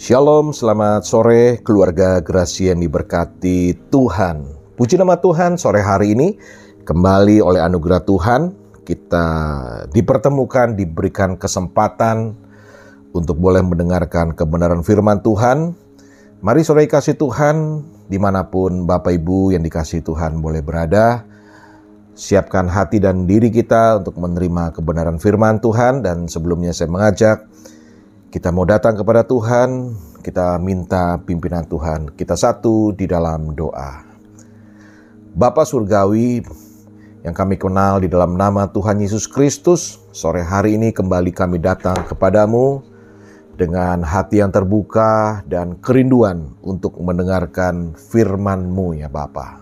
Shalom, selamat sore keluarga Gracia yang diberkati Tuhan. Puji nama Tuhan sore hari ini kembali oleh anugerah Tuhan kita dipertemukan, diberikan kesempatan untuk boleh mendengarkan kebenaran firman Tuhan. Mari sore kasih Tuhan di mana pun Bapak Ibu yang dikasih Tuhan boleh berada. Siapkan hati dan diri kita untuk menerima kebenaran firman Tuhan dan sebelumnya saya mengajak kita mau datang kepada Tuhan, kita minta pimpinan Tuhan. Kita satu di dalam doa. Bapa Surgawi yang kami kenal di dalam nama Tuhan Yesus Kristus, sore hari ini kembali kami datang kepadamu dengan hati yang terbuka dan kerinduan untuk mendengarkan firman-Mu ya Bapa.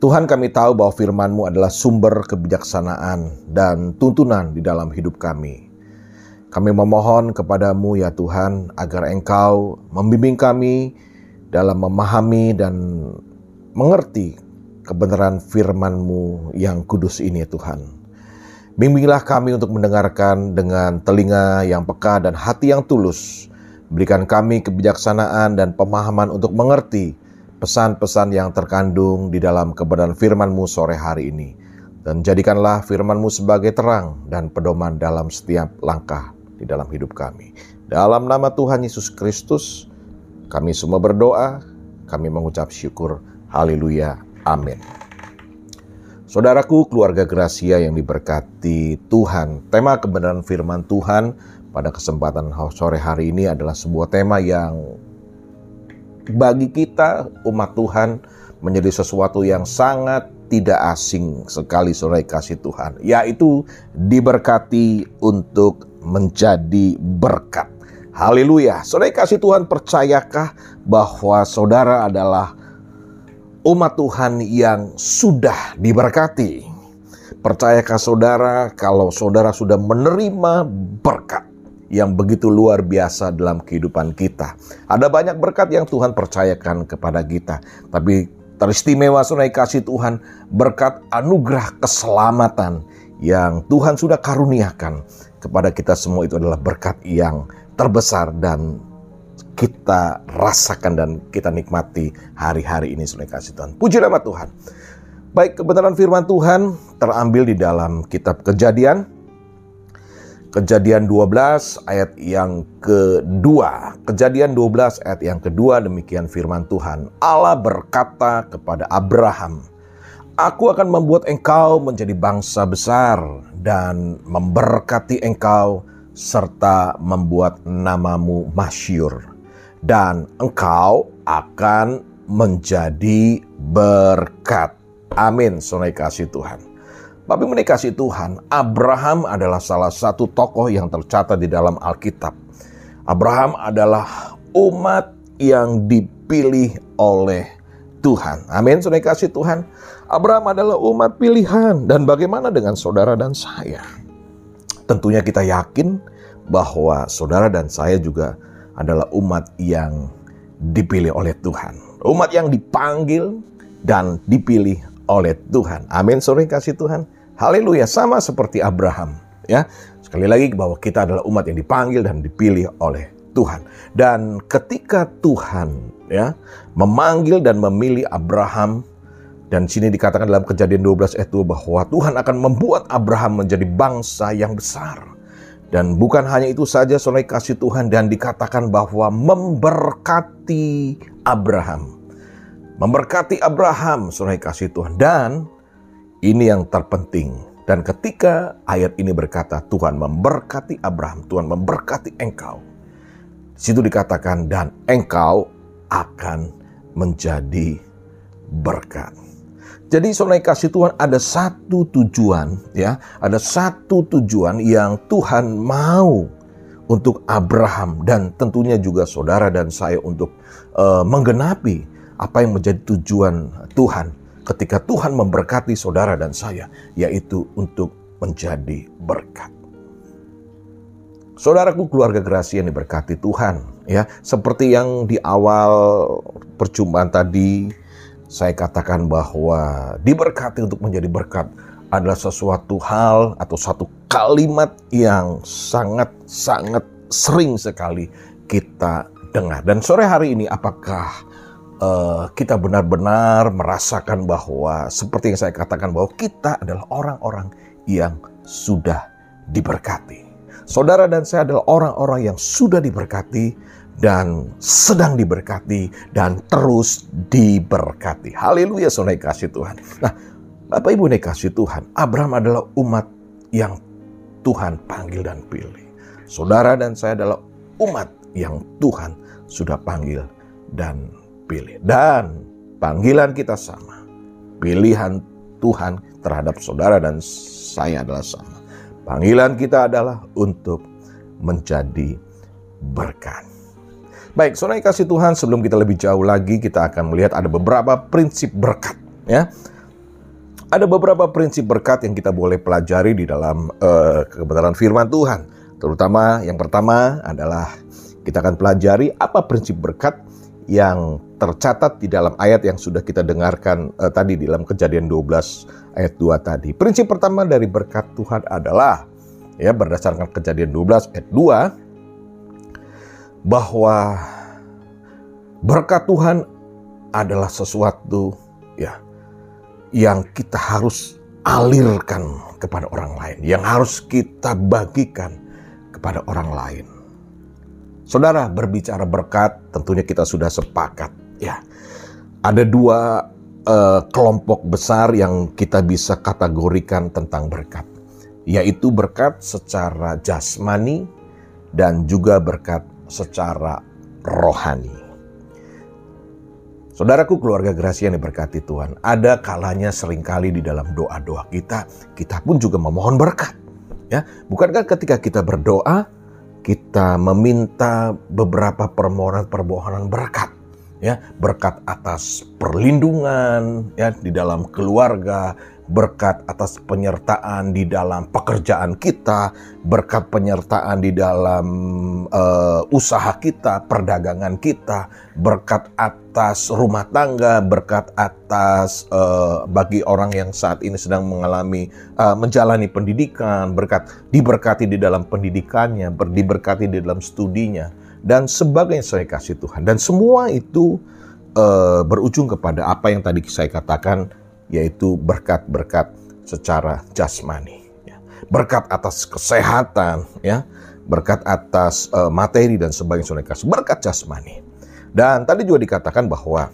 Tuhan kami tahu bahwa firman-Mu adalah sumber kebijaksanaan dan tuntunan di dalam hidup kami. Kami memohon kepadamu ya Tuhan agar Engkau membimbing kami dalam memahami dan mengerti kebenaran firman-Mu yang kudus ini Tuhan. Bimbinglah kami untuk mendengarkan dengan telinga yang peka dan hati yang tulus. Berikan kami kebijaksanaan dan pemahaman untuk mengerti pesan-pesan yang terkandung di dalam kebenaran firman-Mu sore hari ini. Dan jadikanlah firman-Mu sebagai terang dan pedoman dalam setiap langkah di dalam hidup kami. Dalam nama Tuhan Yesus Kristus, kami semua berdoa, kami mengucap syukur. Haleluya. Amin. Saudaraku, keluarga Gracia yang diberkati Tuhan, tema kebenaran firman Tuhan pada kesempatan sore hari ini adalah sebuah tema yang bagi kita umat Tuhan menjadi sesuatu yang sangat tidak asing sekali sore kasih Tuhan, yaitu diberkati untuk menjadi berkat. Haleluya. Saudara kasih Tuhan percayakah bahwa saudara adalah umat Tuhan yang sudah diberkati? Percayakah saudara kalau saudara sudah menerima berkat yang begitu luar biasa dalam kehidupan kita? Ada banyak berkat yang Tuhan percayakan kepada kita, tapi teristimewa saudara kasih Tuhan berkat anugerah keselamatan yang Tuhan sudah karuniakan kepada kita semua itu adalah berkat yang terbesar dan kita rasakan dan kita nikmati hari-hari ini sudah kasih Tuhan. Puji nama Tuhan. Baik, kebenaran firman Tuhan terambil di dalam kitab Kejadian. Kejadian 12 ayat yang kedua. Kejadian 12 ayat yang kedua demikian firman Tuhan. Allah berkata kepada Abraham, Aku akan membuat engkau menjadi bangsa besar dan memberkati engkau serta membuat namamu masyur dan engkau akan menjadi berkat. Amin. Sonai kasih Tuhan. Tapi menikasi Tuhan, Abraham adalah salah satu tokoh yang tercatat di dalam Alkitab. Abraham adalah umat yang dipilih oleh Tuhan. Amin, sudah kasih Tuhan. Abraham adalah umat pilihan. Dan bagaimana dengan saudara dan saya? Tentunya kita yakin bahwa saudara dan saya juga adalah umat yang dipilih oleh Tuhan. Umat yang dipanggil dan dipilih oleh Tuhan. Amin, sore kasih Tuhan. Haleluya, sama seperti Abraham. Ya, sekali lagi bahwa kita adalah umat yang dipanggil dan dipilih oleh Tuhan. Dan ketika Tuhan ya memanggil dan memilih Abraham dan sini dikatakan dalam kejadian 12 ayat 2 bahwa Tuhan akan membuat Abraham menjadi bangsa yang besar. Dan bukan hanya itu saja soalnya kasih Tuhan dan dikatakan bahwa memberkati Abraham. Memberkati Abraham soalnya kasih Tuhan. Dan ini yang terpenting. Dan ketika ayat ini berkata Tuhan memberkati Abraham, Tuhan memberkati engkau. Situ dikatakan dan engkau akan menjadi berkat. Jadi saudara kasih Tuhan ada satu tujuan ya, ada satu tujuan yang Tuhan mau untuk Abraham dan tentunya juga saudara dan saya untuk uh, menggenapi apa yang menjadi tujuan Tuhan ketika Tuhan memberkati saudara dan saya yaitu untuk menjadi berkat. Saudaraku keluarga gerasi yang diberkati Tuhan, ya seperti yang di awal perjumpaan tadi saya katakan bahwa diberkati untuk menjadi berkat adalah sesuatu hal atau satu kalimat yang sangat-sangat sering sekali kita dengar. Dan sore hari ini apakah uh, kita benar-benar merasakan bahwa seperti yang saya katakan bahwa kita adalah orang-orang yang sudah diberkati. Saudara dan saya adalah orang-orang yang sudah diberkati dan sedang diberkati dan terus diberkati. Haleluya saudara kasih Tuhan. Nah Bapak Ibu kasih Tuhan, Abraham adalah umat yang Tuhan panggil dan pilih. Saudara dan saya adalah umat yang Tuhan sudah panggil dan pilih. Dan panggilan kita sama. Pilihan Tuhan terhadap saudara dan saya adalah sama. Panggilan kita adalah untuk menjadi berkat. Baik, saudara kasih Tuhan, sebelum kita lebih jauh lagi, kita akan melihat ada beberapa prinsip berkat. Ya, ada beberapa prinsip berkat yang kita boleh pelajari di dalam uh, kebenaran firman Tuhan. Terutama yang pertama adalah kita akan pelajari apa prinsip berkat yang tercatat di dalam ayat yang sudah kita dengarkan uh, tadi di dalam kejadian 12 ayat 2 tadi. Prinsip pertama dari berkat Tuhan adalah ya berdasarkan kejadian 12 ayat 2 bahwa berkat Tuhan adalah sesuatu ya yang kita harus alirkan kepada orang lain, yang harus kita bagikan kepada orang lain. Saudara, berbicara berkat, tentunya kita sudah sepakat, ya. Ada dua uh, kelompok besar yang kita bisa kategorikan tentang berkat, yaitu berkat secara jasmani dan juga berkat secara rohani. Saudaraku keluarga Gracia yang diberkati Tuhan, ada kalanya sering kali di dalam doa-doa kita, kita pun juga memohon berkat. Ya, bukankah ketika kita berdoa, kita meminta beberapa permohonan-permohonan berkat, ya, berkat atas perlindungan ya di dalam keluarga, berkat atas penyertaan di dalam pekerjaan kita, berkat penyertaan di dalam uh, usaha kita, perdagangan kita, berkat atas rumah tangga, berkat atas uh, bagi orang yang saat ini sedang mengalami uh, menjalani pendidikan, berkat diberkati di dalam pendidikannya, ber, diberkati di dalam studinya dan sebagainya saya kasih Tuhan. Dan semua itu uh, berujung kepada apa yang tadi saya katakan yaitu berkat-berkat secara jasmani. Ya. Berkat atas kesehatan, ya, berkat atas uh, materi dan sebagainya, berkat jasmani. Dan tadi juga dikatakan bahwa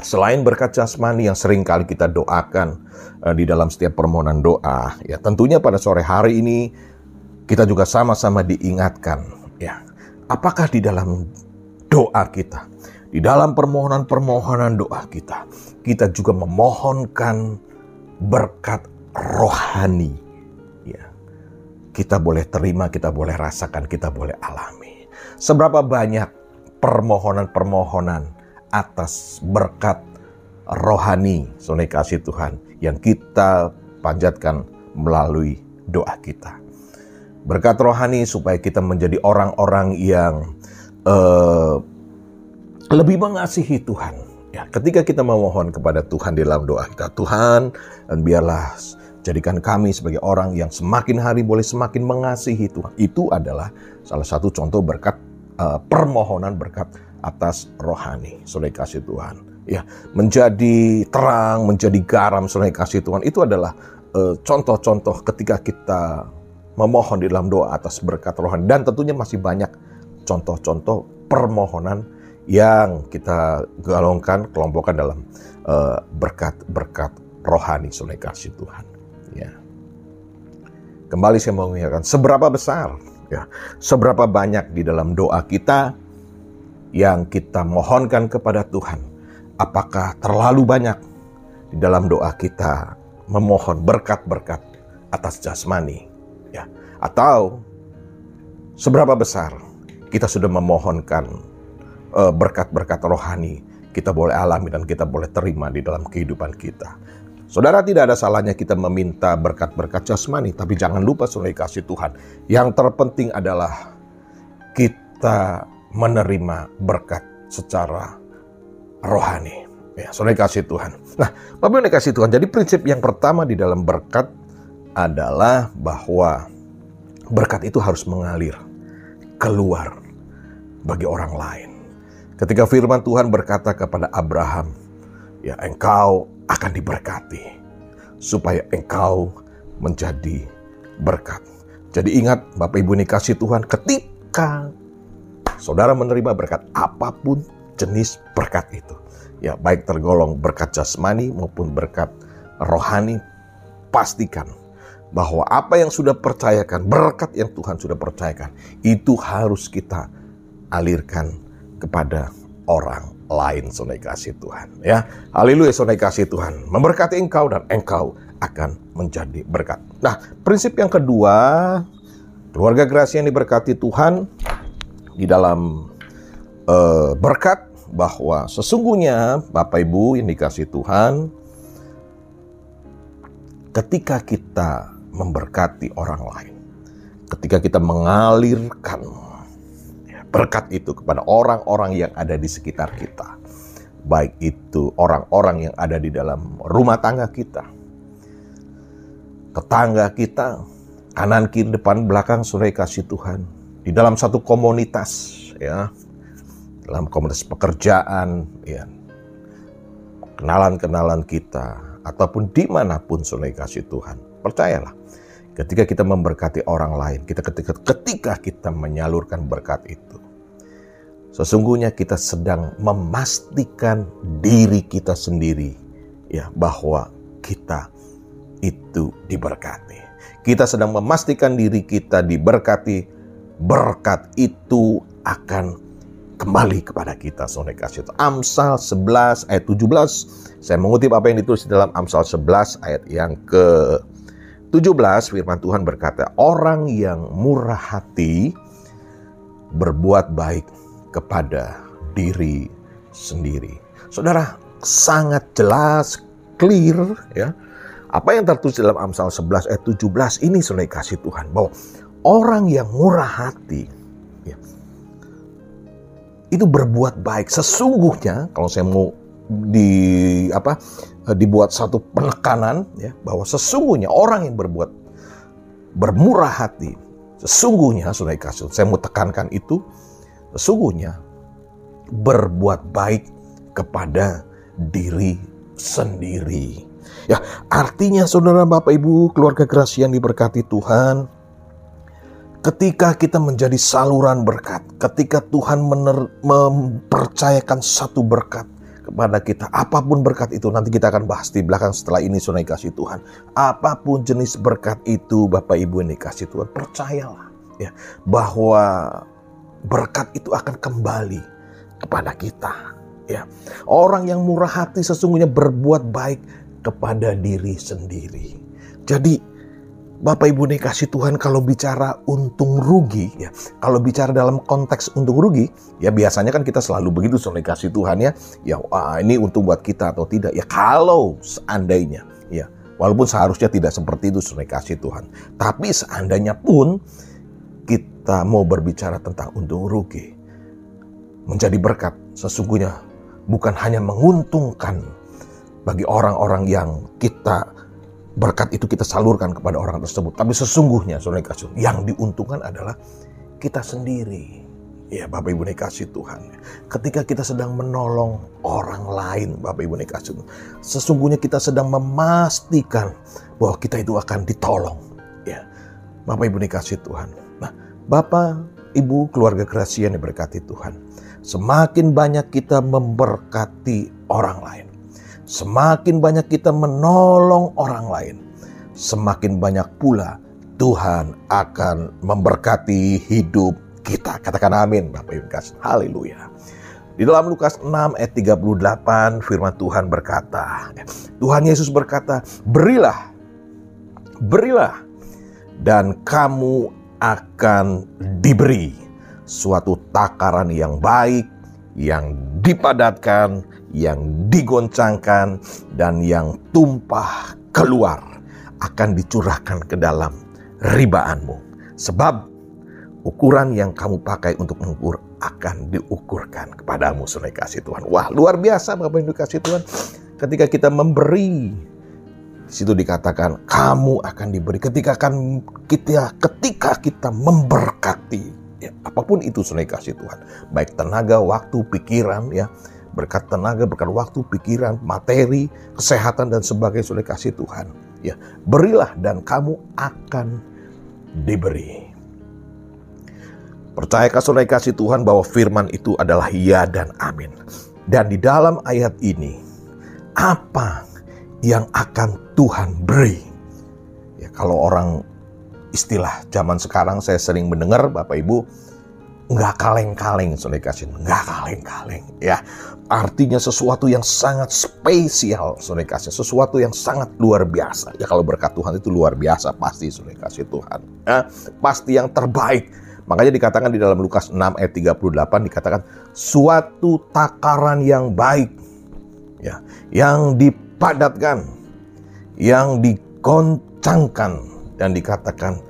selain berkat jasmani yang sering kali kita doakan uh, di dalam setiap permohonan doa, ya tentunya pada sore hari ini kita juga sama-sama diingatkan, ya, apakah di dalam doa kita di dalam permohonan-permohonan doa kita, kita juga memohonkan berkat rohani. Ya. Kita boleh terima, kita boleh rasakan, kita boleh alami. Seberapa banyak permohonan-permohonan atas berkat rohani, sonai kasih Tuhan, yang kita panjatkan melalui doa kita. Berkat rohani supaya kita menjadi orang-orang yang uh, lebih mengasihi Tuhan. Ya, ketika kita memohon kepada Tuhan di dalam doa kita, Tuhan, dan biarlah jadikan kami sebagai orang yang semakin hari boleh semakin mengasihi Tuhan. Itu adalah salah satu contoh berkat uh, permohonan berkat atas rohani. Saudara kasih Tuhan. Ya, menjadi terang, menjadi garam, saudara kasih Tuhan. Itu adalah eh, contoh-contoh uh, ketika kita memohon di dalam doa atas berkat rohani. Dan tentunya masih banyak contoh-contoh permohonan yang kita galongkan, kelompokkan dalam eh, berkat-berkat uh, rohani oleh kasih Tuhan. Ya. Kembali saya mau mengingatkan, seberapa besar, ya, seberapa banyak di dalam doa kita yang kita mohonkan kepada Tuhan. Apakah terlalu banyak di dalam doa kita memohon berkat-berkat atas jasmani, ya, atau seberapa besar kita sudah memohonkan Eh, berkat-berkat rohani kita boleh alami dan kita boleh terima di dalam kehidupan kita. Saudara tidak ada salahnya kita meminta berkat-berkat jasmani, tapi jangan lupa saudara kasih Tuhan. Yang terpenting adalah kita menerima berkat secara rohani. Ya, saudara kasih Tuhan. Nah, Bapak yang kasih Tuhan. Jadi prinsip yang pertama di dalam berkat adalah bahwa berkat itu harus mengalir keluar bagi orang lain. Ketika firman Tuhan berkata kepada Abraham, ya engkau akan diberkati supaya engkau menjadi berkat. Jadi ingat Bapak Ibu ini kasih Tuhan ketika saudara menerima berkat apa pun jenis berkat itu. Ya baik tergolong berkat jasmani maupun berkat rohani pastikan bahwa apa yang sudah percayakan, berkat yang Tuhan sudah percayakan, itu harus kita alirkan kepada orang lain sonai kasih Tuhan ya. Haleluya sonai kasih Tuhan. Memberkati engkau dan engkau akan menjadi berkat. Nah, prinsip yang kedua, keluarga gerasi yang diberkati Tuhan di dalam uh, berkat bahwa sesungguhnya Bapak Ibu yang dikasih Tuhan ketika kita memberkati orang lain. Ketika kita mengalirkan berkat itu kepada orang-orang yang ada di sekitar kita. Baik itu orang-orang yang ada di dalam rumah tangga kita. Tetangga kita, kanan kiri depan belakang sudah kasih Tuhan. Di dalam satu komunitas ya. Dalam komunitas pekerjaan ya. Kenalan-kenalan kita ataupun di mana pun sudah kasih Tuhan. Percayalah, ketika kita memberkati orang lain, kita ketika ketika kita menyalurkan berkat itu, sesungguhnya kita sedang memastikan diri kita sendiri ya bahwa kita itu diberkati. Kita sedang memastikan diri kita diberkati, berkat itu akan kembali kepada kita. Saudara kasih. Amsal 11 ayat 17. Saya mengutip apa yang ditulis di dalam Amsal 11 ayat yang ke 17 firman Tuhan berkata, orang yang murah hati berbuat baik kepada diri sendiri. Saudara, sangat jelas, clear ya. Apa yang tertulis dalam Amsal 11 ayat 17 ini sudah kasih Tuhan bahwa orang yang murah hati ya, itu berbuat baik. Sesungguhnya kalau saya mau di apa dibuat satu penekanan ya bahwa sesungguhnya orang yang berbuat bermurah hati sesungguhnya sudah kasih saya mau tekankan itu sesungguhnya berbuat baik kepada diri sendiri ya artinya saudara bapak ibu keluarga gerasi yang diberkati Tuhan ketika kita menjadi saluran berkat ketika Tuhan mener, mempercayakan satu berkat kepada kita. Apa pun berkat itu nanti kita akan bahas di belakang setelah ini sunai kasih Tuhan. Apa pun jenis berkat itu Bapak Ibu ini kasih Tuhan. Percayalah ya bahwa berkat itu akan kembali kepada kita. Ya. Orang yang murah hati sesungguhnya berbuat baik kepada diri sendiri. Jadi Bapak Ibu nih kasih Tuhan kalau bicara untung rugi ya. Kalau bicara dalam konteks untung rugi ya biasanya kan kita selalu begitu soal kasih Tuhan ya. Ya wah, ini untung buat kita atau tidak. Ya kalau seandainya ya walaupun seharusnya tidak seperti itu soal kasih Tuhan. Tapi seandainya pun kita mau berbicara tentang untung rugi menjadi berkat sesungguhnya bukan hanya menguntungkan bagi orang-orang yang kita berkat itu kita salurkan kepada orang tersebut. Tapi sesungguhnya, saudara kasih, yang diuntungkan adalah kita sendiri. Ya Bapak Ibu kasih Tuhan. Ketika kita sedang menolong orang lain Bapak Ibu kasih Tuhan. Sesungguhnya kita sedang memastikan bahwa kita itu akan ditolong. Ya Bapak Ibu kasih Tuhan. Bapak Ibu keluarga kreasi yang diberkati Tuhan. Semakin banyak kita memberkati orang lain Semakin banyak kita menolong orang lain, semakin banyak pula Tuhan akan memberkati hidup kita. Katakan amin Bapak Ibu kasih. Haleluya. Di dalam Lukas 6 ayat 38 firman Tuhan berkata, Tuhan Yesus berkata, berilah, berilah, dan kamu akan diberi suatu takaran yang baik, yang dipadatkan, yang digoncangkan, dan yang tumpah keluar akan dicurahkan ke dalam ribaanmu. Sebab ukuran yang kamu pakai untuk mengukur akan diukurkan kepadamu sunai kasih Tuhan. Wah luar biasa Bapak Ibu kasih Tuhan. Ketika kita memberi, situ dikatakan kamu akan diberi. Ketika akan kita ketika kita memberkati Ya, apa pun itu saudara kasih Tuhan. Baik tenaga, waktu, pikiran ya. Berkat tenaga, berkat waktu, pikiran, materi, kesehatan dan sebagainya saudara kasih Tuhan. Ya, berilah dan kamu akan diberi. Percayakah saudara kasih Tuhan bahwa firman itu adalah ya dan amin. Dan di dalam ayat ini, apa yang akan Tuhan beri? Ya, kalau orang istilah zaman sekarang saya sering mendengar Bapak Ibu nggak kaleng-kaleng saudara kasih nggak kaleng-kaleng ya. Artinya sesuatu yang sangat spesial saudara kasih sesuatu yang sangat luar biasa. Ya kalau berkat Tuhan itu luar biasa pasti saudara kasih Tuhan. Ya, pasti yang terbaik. Makanya dikatakan di dalam Lukas 6 ayat 38 dikatakan suatu takaran yang baik ya yang dipadatkan yang dikoncangkan dan dikatakan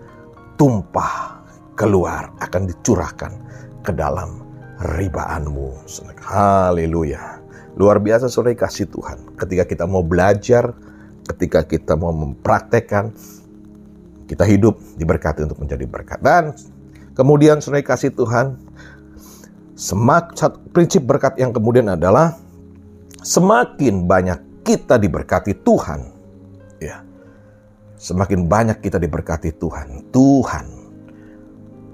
tumpah keluar akan dicurahkan ke dalam ribaanmu. Haleluya. Luar biasa sore kasih Tuhan. Ketika kita mau belajar, ketika kita mau mempraktekkan, kita hidup diberkati untuk menjadi berkat. Dan kemudian sore kasih Tuhan, semak, prinsip berkat yang kemudian adalah semakin banyak kita diberkati Tuhan, ya, Semakin banyak kita diberkati Tuhan, Tuhan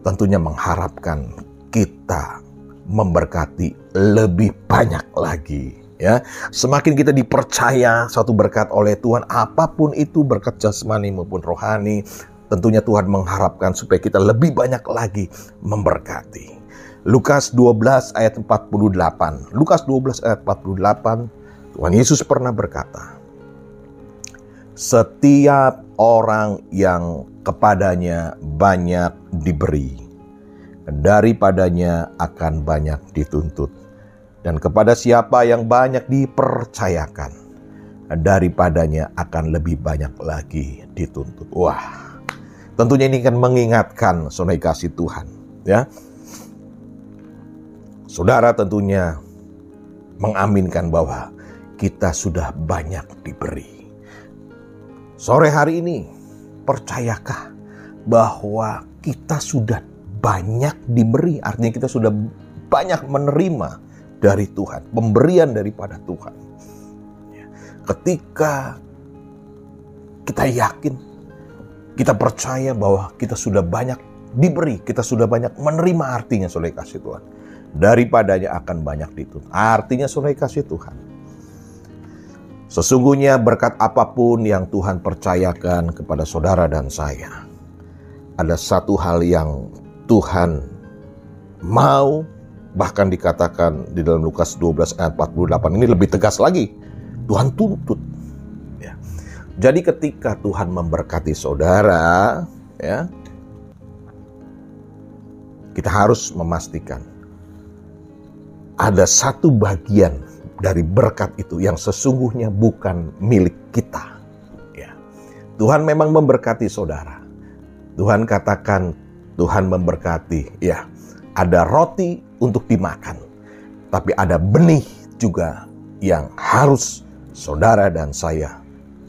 tentunya mengharapkan kita memberkati lebih banyak lagi ya. Semakin kita dipercaya suatu berkat oleh Tuhan, apa pun itu berkat jasmani maupun rohani, tentunya Tuhan mengharapkan supaya kita lebih banyak lagi memberkati. Lukas 12 ayat 48. Lukas 12 ayat 48, Tuhan Yesus pernah berkata, setiap orang yang kepadanya banyak diberi, daripadanya akan banyak dituntut. Dan kepada siapa yang banyak dipercayakan, daripadanya akan lebih banyak lagi dituntut. Wah, tentunya ini kan mengingatkan saudara kasih Tuhan. ya. Saudara tentunya mengaminkan bahwa kita sudah banyak diberi Sore hari ini, percayakah bahwa kita sudah banyak diberi, artinya kita sudah banyak menerima dari Tuhan, pemberian daripada Tuhan. Ya. Ketika kita yakin, kita percaya bahwa kita sudah banyak diberi, kita sudah banyak menerima artinya saudara kasih Tuhan. Daripadanya akan banyak dituntut. Artinya saudara kasih Tuhan Sesungguhnya berkat apa pun yang Tuhan percayakan kepada saudara dan saya, ada satu hal yang Tuhan mau, bahkan dikatakan di dalam Lukas 12 ayat 48 ini lebih tegas lagi. Tuhan tuntut. Ya. Jadi ketika Tuhan memberkati saudara, ya, kita harus memastikan ada satu bagian dari berkat itu yang sesungguhnya bukan milik kita. Ya. Tuhan memang memberkati saudara. Tuhan katakan Tuhan memberkati. Ya, ada roti untuk dimakan, tapi ada benih juga yang harus saudara dan saya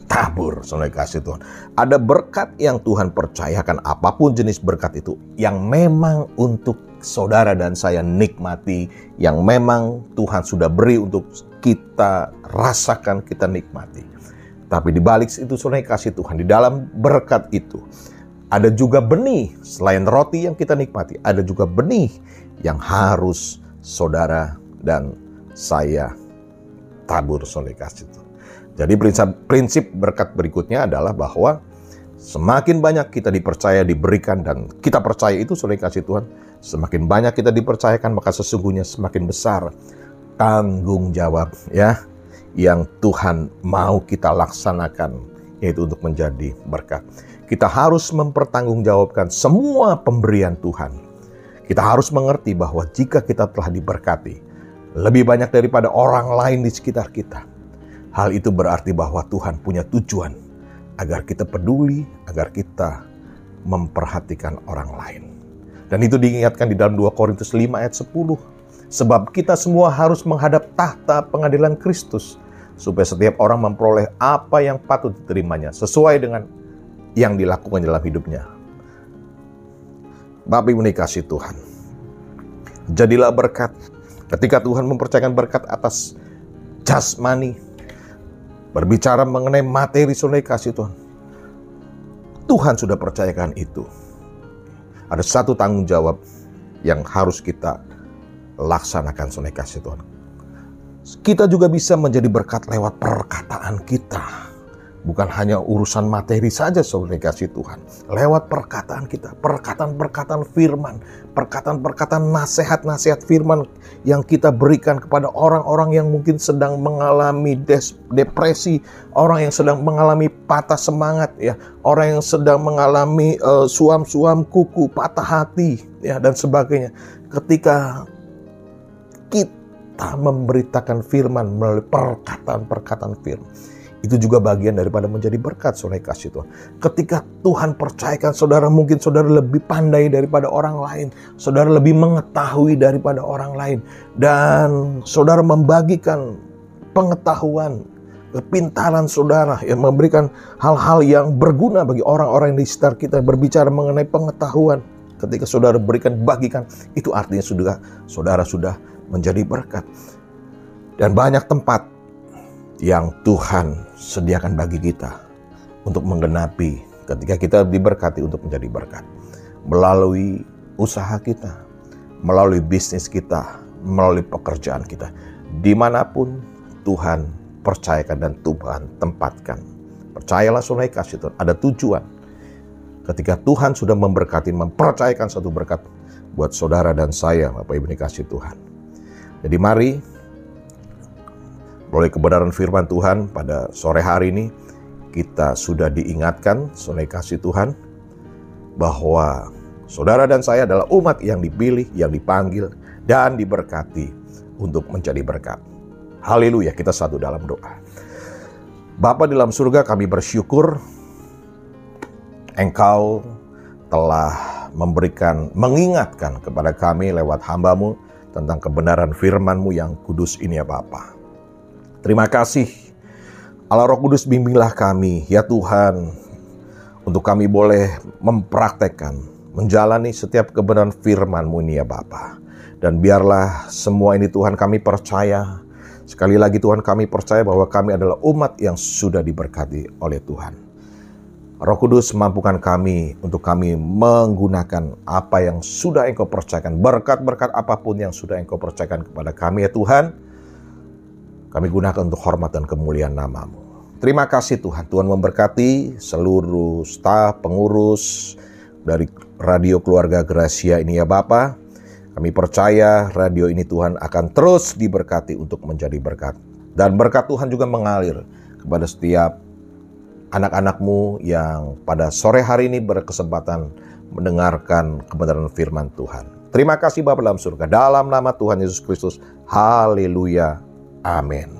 tabur, saudara kasih Tuhan. Ada berkat yang Tuhan percayakan, apa pun jenis berkat itu, yang memang untuk saudara dan saya nikmati, yang memang Tuhan sudah beri untuk kita rasakan, kita nikmati. Tapi di balik itu saudara kasih Tuhan, di dalam berkat itu, ada juga benih selain roti yang kita nikmati, ada juga benih yang harus saudara dan saya tabur saudara kasih Tuhan. Jadi prinsip, prinsip berkat berikutnya adalah bahwa semakin banyak kita dipercaya, diberikan, dan kita percaya itu saudara kasih Tuhan, Semakin banyak kita dipercayakan, maka sesungguhnya semakin besar tanggung jawab ya yang Tuhan mau kita laksanakan yaitu untuk menjadi berkat. Kita harus mempertanggungjawabkan semua pemberian Tuhan. Kita harus mengerti bahwa jika kita telah diberkati lebih banyak daripada orang lain di sekitar kita, hal itu berarti bahwa Tuhan punya tujuan agar kita peduli, agar kita memperhatikan orang lain. Dan itu diingatkan di dalam 2 Korintus 5 ayat 10. Sebab kita semua harus menghadap tahta pengadilan Kristus. Supaya setiap orang memperoleh apa yang patut diterimanya. Sesuai dengan yang dilakukan dalam hidupnya. Bapak Ibu dikasih Tuhan. Jadilah berkat. Ketika Tuhan mempercayakan berkat atas jasmani, berbicara mengenai materi saudara kasih Tuhan. Tuhan sudah percayakan itu. Ada satu tanggung jawab yang harus kita laksanakan kasih Tuhan. Kita juga bisa menjadi berkat lewat perkataan kita Bukan hanya urusan materi saja saudara kasih Tuhan. Lewat perkataan kita, perkataan-perkataan firman, perkataan-perkataan nasihat-nasihat firman yang kita berikan kepada orang-orang yang mungkin sedang mengalami depresi, orang yang sedang mengalami patah semangat ya, orang yang sedang mengalami uh, suam-suam kuku, patah hati ya dan sebagainya. Ketika kita memberitakan firman melalui perkataan-perkataan firman itu juga bagian daripada menjadi berkat saudara kasih Tuhan. Ketika Tuhan percayakan saudara mungkin saudara lebih pandai daripada orang lain. Saudara lebih mengetahui daripada orang lain. Dan saudara membagikan pengetahuan, kepintaran saudara yang memberikan hal-hal yang berguna bagi orang-orang di sekitar kita. Berbicara mengenai pengetahuan. Ketika saudara berikan, bagikan. Itu artinya sudah saudara sudah menjadi berkat. Dan banyak tempat yang Tuhan sediakan bagi kita untuk menggenapi ketika kita diberkati untuk menjadi berkat. Melalui usaha kita, melalui bisnis kita, melalui pekerjaan kita. Di mana pun Tuhan percayakan dan Tuhan tempatkan. Percayalah saudara kasih Tuhan, ada tujuan. Ketika Tuhan sudah memberkati, mempercayakan satu berkat buat saudara dan saya, Bapak Ibu kasih Tuhan. Jadi mari oleh kebenaran firman Tuhan pada sore hari ini, kita sudah diingatkan oleh kasih Tuhan bahwa saudara dan saya adalah umat yang dipilih, yang dipanggil, dan diberkati untuk menjadi berkat. Haleluya, kita satu dalam doa. Bapa di dalam surga kami bersyukur Engkau telah memberikan, mengingatkan kepada kami lewat hambamu tentang kebenaran firman-Mu yang kudus ini ya Bapak. Terima kasih. Allah Roh Kudus bimbinglah kami, ya Tuhan, untuk kami boleh mempraktekkan, menjalani setiap kebenaran firman-Mu ini ya Bapa. Dan biarlah semua ini Tuhan kami percaya, sekali lagi Tuhan kami percaya bahwa kami adalah umat yang sudah diberkati oleh Tuhan. Roh Kudus mampukan kami untuk kami menggunakan apa yang sudah Engkau percayakan, berkat-berkat apa pun yang sudah Engkau percayakan kepada kami ya Tuhan kami gunakan untuk hormat dan kemuliaan namamu. Terima kasih Tuhan. Tuhan memberkati seluruh staf, pengurus dari Radio Keluarga Gracia ini ya Bapak. Kami percaya radio ini Tuhan akan terus diberkati untuk menjadi berkat. Dan berkat Tuhan juga mengalir kepada setiap anak-anakmu yang pada sore hari ini berkesempatan mendengarkan kebenaran firman Tuhan. Terima kasih Bapak dalam surga. Dalam nama Tuhan Yesus Kristus. Haleluya. Amin.